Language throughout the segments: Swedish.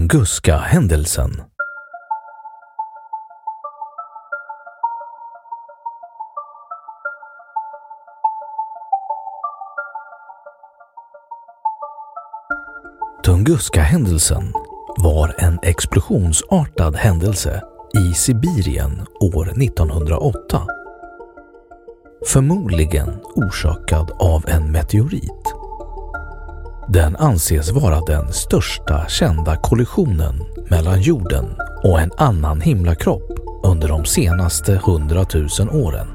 Tunguska-händelsen Tunguska-händelsen var en explosionsartad händelse i Sibirien år 1908. Förmodligen orsakad av en meteorit. Den anses vara den största kända kollisionen mellan jorden och en annan himlakropp under de senaste hundratusen åren.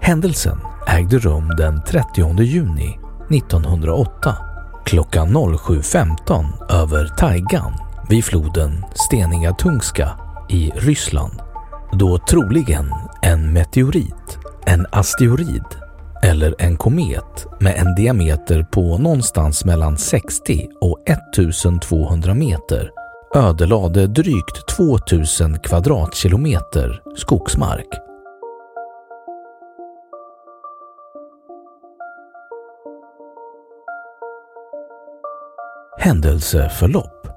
Händelsen ägde rum den 30 juni 1908 klockan 07.15 över Taigan vid floden Steninga Tungska i Ryssland då troligen en meteorit, en asteroid eller en komet med en diameter på någonstans mellan 60 och 1200 meter. Ödelade drygt 2000 kvadratkilometer skogsmark. Händelseförlopp.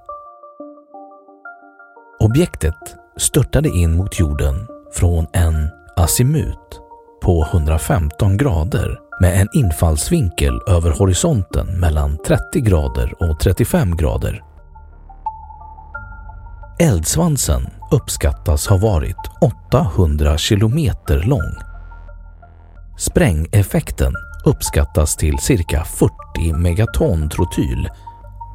Objektet störtade in mot jorden från en azimut på 115 grader med en infallsvinkel över horisonten mellan 30 grader och 35 grader. Eldsvansen uppskattas ha varit 800 kilometer lång. Sprängeffekten uppskattas till cirka 40 megaton trotyl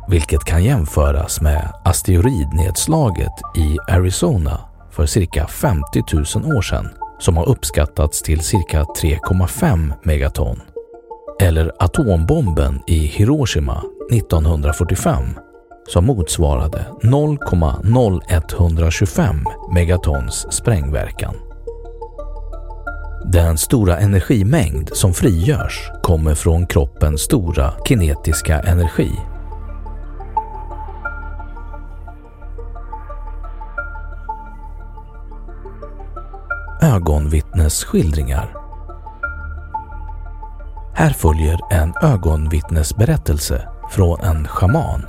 vilket kan jämföras med asteroidnedslaget i Arizona för cirka 50 000 år sedan som har uppskattats till cirka 3,5 megaton. Eller atombomben i Hiroshima 1945 som motsvarade 0,0125 megatons sprängverkan. Den stora energimängd som frigörs kommer från kroppens stora kinetiska energi ögonvittnesskildringar. Här följer en ögonvittnesberättelse från en schaman.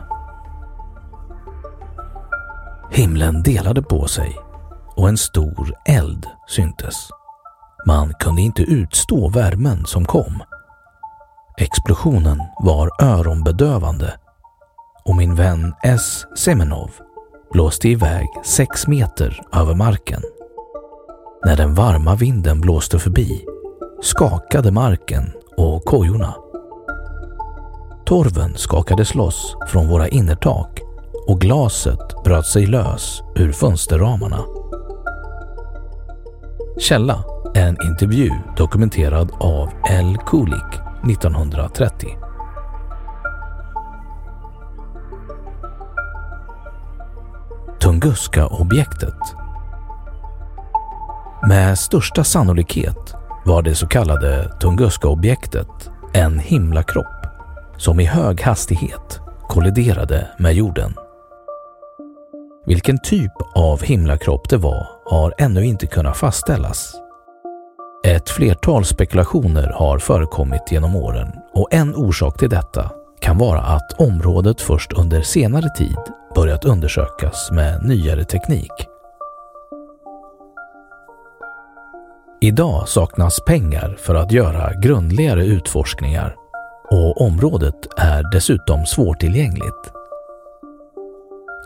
Himlen delade på sig och en stor eld syntes. Man kunde inte utstå värmen som kom. Explosionen var öronbedövande och min vän S. Semenov blåste iväg sex meter över marken. När den varma vinden blåste förbi skakade marken och kojorna. Torven skakades loss från våra innertak och glaset bröt sig lös ur fönsterramarna. Källa en intervju dokumenterad av L. Kulik 1930. Tunguska-objektet med största sannolikhet var det så kallade Tunguska-objektet en himlakropp som i hög hastighet kolliderade med jorden. Vilken typ av himlakropp det var har ännu inte kunnat fastställas. Ett flertal spekulationer har förekommit genom åren och en orsak till detta kan vara att området först under senare tid börjat undersökas med nyare teknik. Idag saknas pengar för att göra grundligare utforskningar och området är dessutom svårtillgängligt.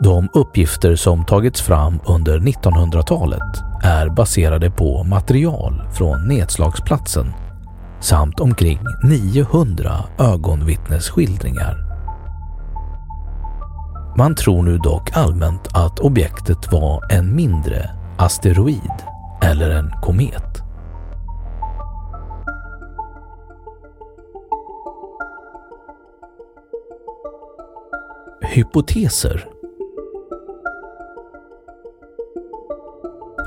De uppgifter som tagits fram under 1900-talet är baserade på material från nedslagsplatsen samt omkring 900 ögonvittnesskildringar. Man tror nu dock allmänt att objektet var en mindre asteroid eller en komet. Hypoteser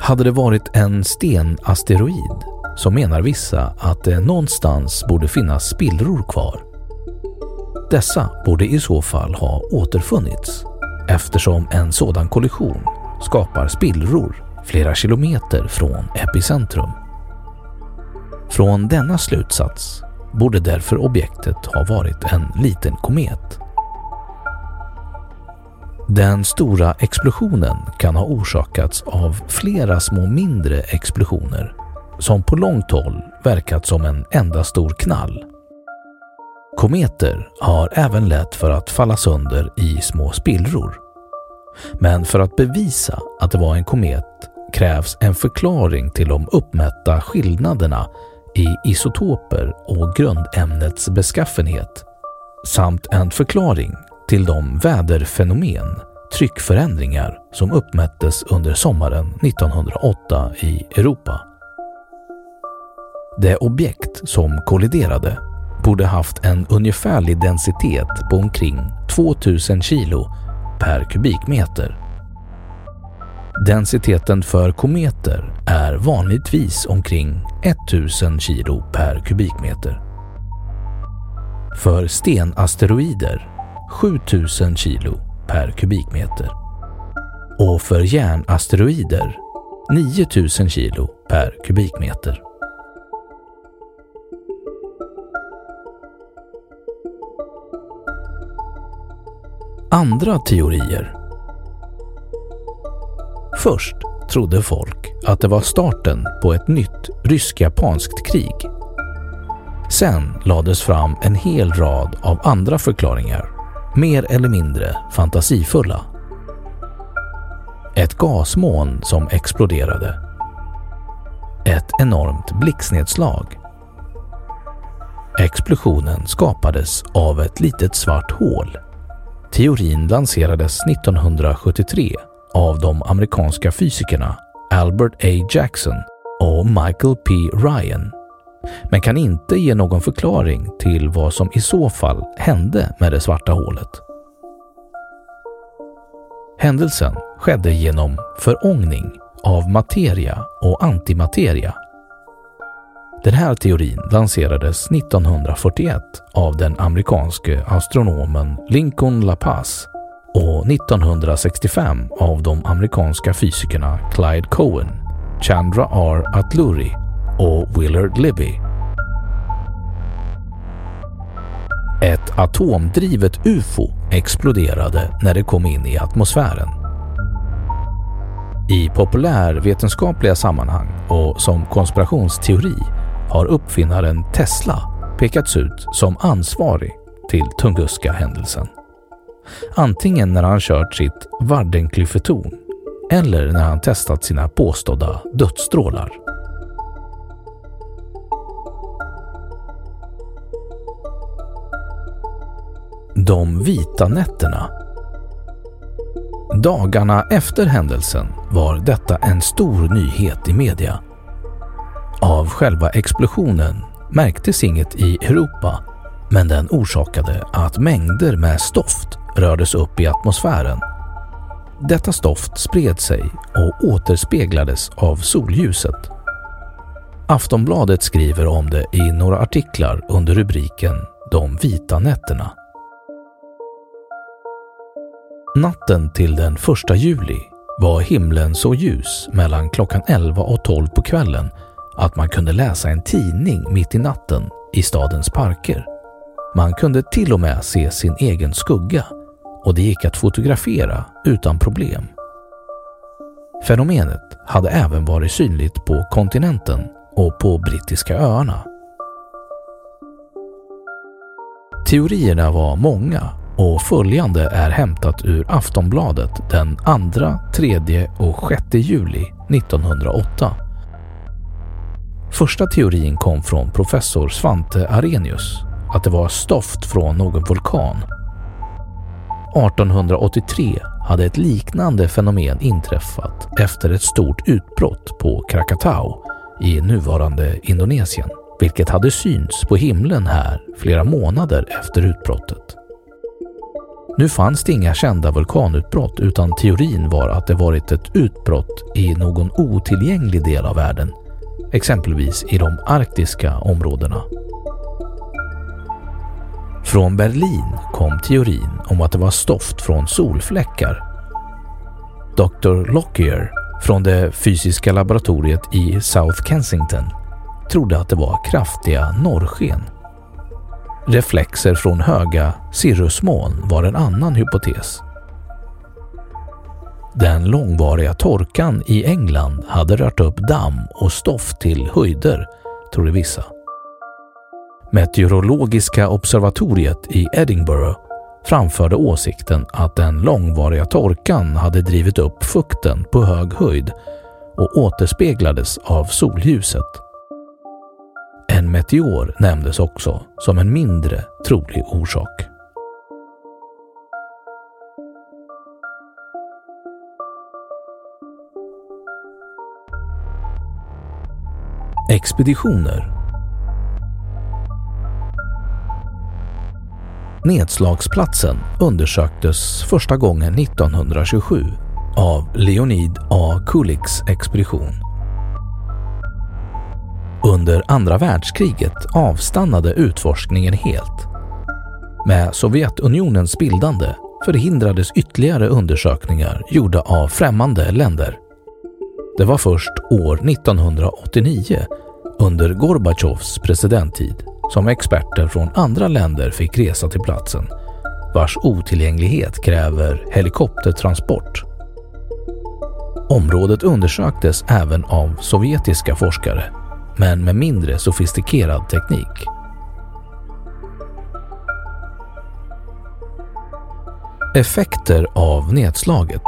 Hade det varit en stenasteroid så menar vissa att det någonstans borde finnas spillror kvar. Dessa borde i så fall ha återfunnits eftersom en sådan kollision skapar spillror flera kilometer från epicentrum. Från denna slutsats borde därför objektet ha varit en liten komet den stora explosionen kan ha orsakats av flera små mindre explosioner som på långt håll verkat som en enda stor knall. Kometer har även lätt för att falla sönder i små spillror. Men för att bevisa att det var en komet krävs en förklaring till de uppmätta skillnaderna i isotoper och grundämnets beskaffenhet samt en förklaring till de väderfenomen, tryckförändringar som uppmättes under sommaren 1908 i Europa. Det objekt som kolliderade borde haft en ungefärlig densitet på omkring 2000 kilo per kubikmeter. Densiteten för kometer är vanligtvis omkring 1000 kilo per kubikmeter. För stenasteroider 7000 kilo per kubikmeter. Och för järnasteroider 9000 kilo per kubikmeter. Andra teorier Först trodde folk att det var starten på ett nytt rysk-japanskt krig. Sen lades fram en hel rad av andra förklaringar mer eller mindre fantasifulla. Ett gasmoln som exploderade. Ett enormt blixtnedslag. Explosionen skapades av ett litet svart hål. Teorin lanserades 1973 av de amerikanska fysikerna Albert A. Jackson och Michael P. Ryan men kan inte ge någon förklaring till vad som i så fall hände med det svarta hålet. Händelsen skedde genom förångning av materia och antimateria. Den här teorin lanserades 1941 av den amerikanske astronomen Lincoln LaPaz och 1965 av de amerikanska fysikerna Clyde Cohen, Chandra R. Atluri och Willard Libby. Ett atomdrivet UFO exploderade när det kom in i atmosfären. I populärvetenskapliga sammanhang och som konspirationsteori har uppfinnaren Tesla pekats ut som ansvarig till Tunguska-händelsen. Antingen när han kört sitt Vadenklyffetorn eller när han testat sina påstådda dödsstrålar. De vita nätterna. Dagarna efter händelsen var detta en stor nyhet i media. Av själva explosionen märktes inget i Europa men den orsakade att mängder med stoft rördes upp i atmosfären. Detta stoft spred sig och återspeglades av solljuset. Aftonbladet skriver om det i några artiklar under rubriken “De vita nätterna”. Natten till den 1 juli var himlen så ljus mellan klockan 11 och 12 på kvällen att man kunde läsa en tidning mitt i natten i stadens parker. Man kunde till och med se sin egen skugga och det gick att fotografera utan problem. Fenomenet hade även varit synligt på kontinenten och på brittiska öarna. Teorierna var många och följande är hämtat ur Aftonbladet den 2, 3 och 6 juli 1908. Första teorin kom från professor Svante Arrhenius att det var stoft från någon vulkan. 1883 hade ett liknande fenomen inträffat efter ett stort utbrott på Krakatau i nuvarande Indonesien, vilket hade synts på himlen här flera månader efter utbrottet. Nu fanns det inga kända vulkanutbrott utan teorin var att det varit ett utbrott i någon otillgänglig del av världen, exempelvis i de arktiska områdena. Från Berlin kom teorin om att det var stoft från solfläckar. Dr. Lockyer från det fysiska laboratoriet i South Kensington trodde att det var kraftiga norrsken. Reflexer från höga cirrusmoln var en annan hypotes. Den långvariga torkan i England hade rört upp damm och stoff till höjder, trodde vissa. Meteorologiska observatoriet i Edinburgh framförde åsikten att den långvariga torkan hade drivit upp fukten på hög höjd och återspeglades av solljuset. En meteor nämndes också som en mindre trolig orsak. Expeditioner Nedslagsplatsen undersöktes första gången 1927 av Leonid A. Kuliks expedition. Under andra världskriget avstannade utforskningen helt. Med Sovjetunionens bildande förhindrades ytterligare undersökningar gjorda av främmande länder. Det var först år 1989 under Gorbatjovs presidenttid som experter från andra länder fick resa till platsen vars otillgänglighet kräver helikoptertransport. Området undersöktes även av sovjetiska forskare, men med mindre sofistikerad teknik. Effekter av nedslaget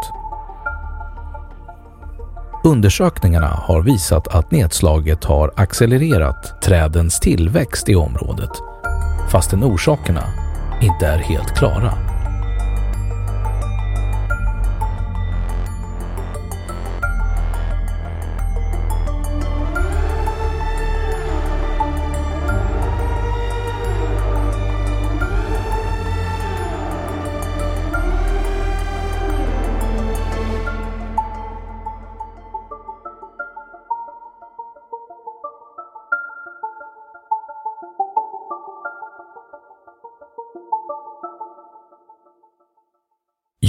Undersökningarna har visat att nedslaget har accelererat trädens tillväxt i området fastän orsakerna inte är helt klara.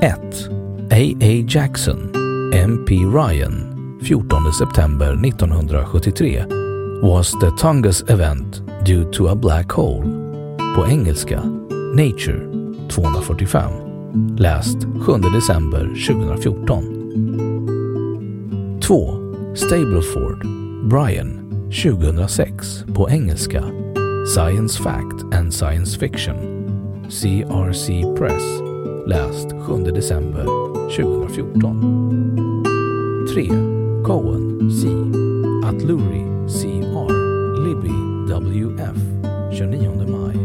1. A.A. Jackson, M.P. Ryan, 14 september 1973 was the Tungus event due to a black hole. På engelska Nature 245. Läst 7 december 2014. 2. Stableford, Brian 2006 på engelska Science Fact and Science Fiction CRC Press Läst 7 december 2014. 3. Cohen C. Atluri C.R. Libby W.F. 29 maj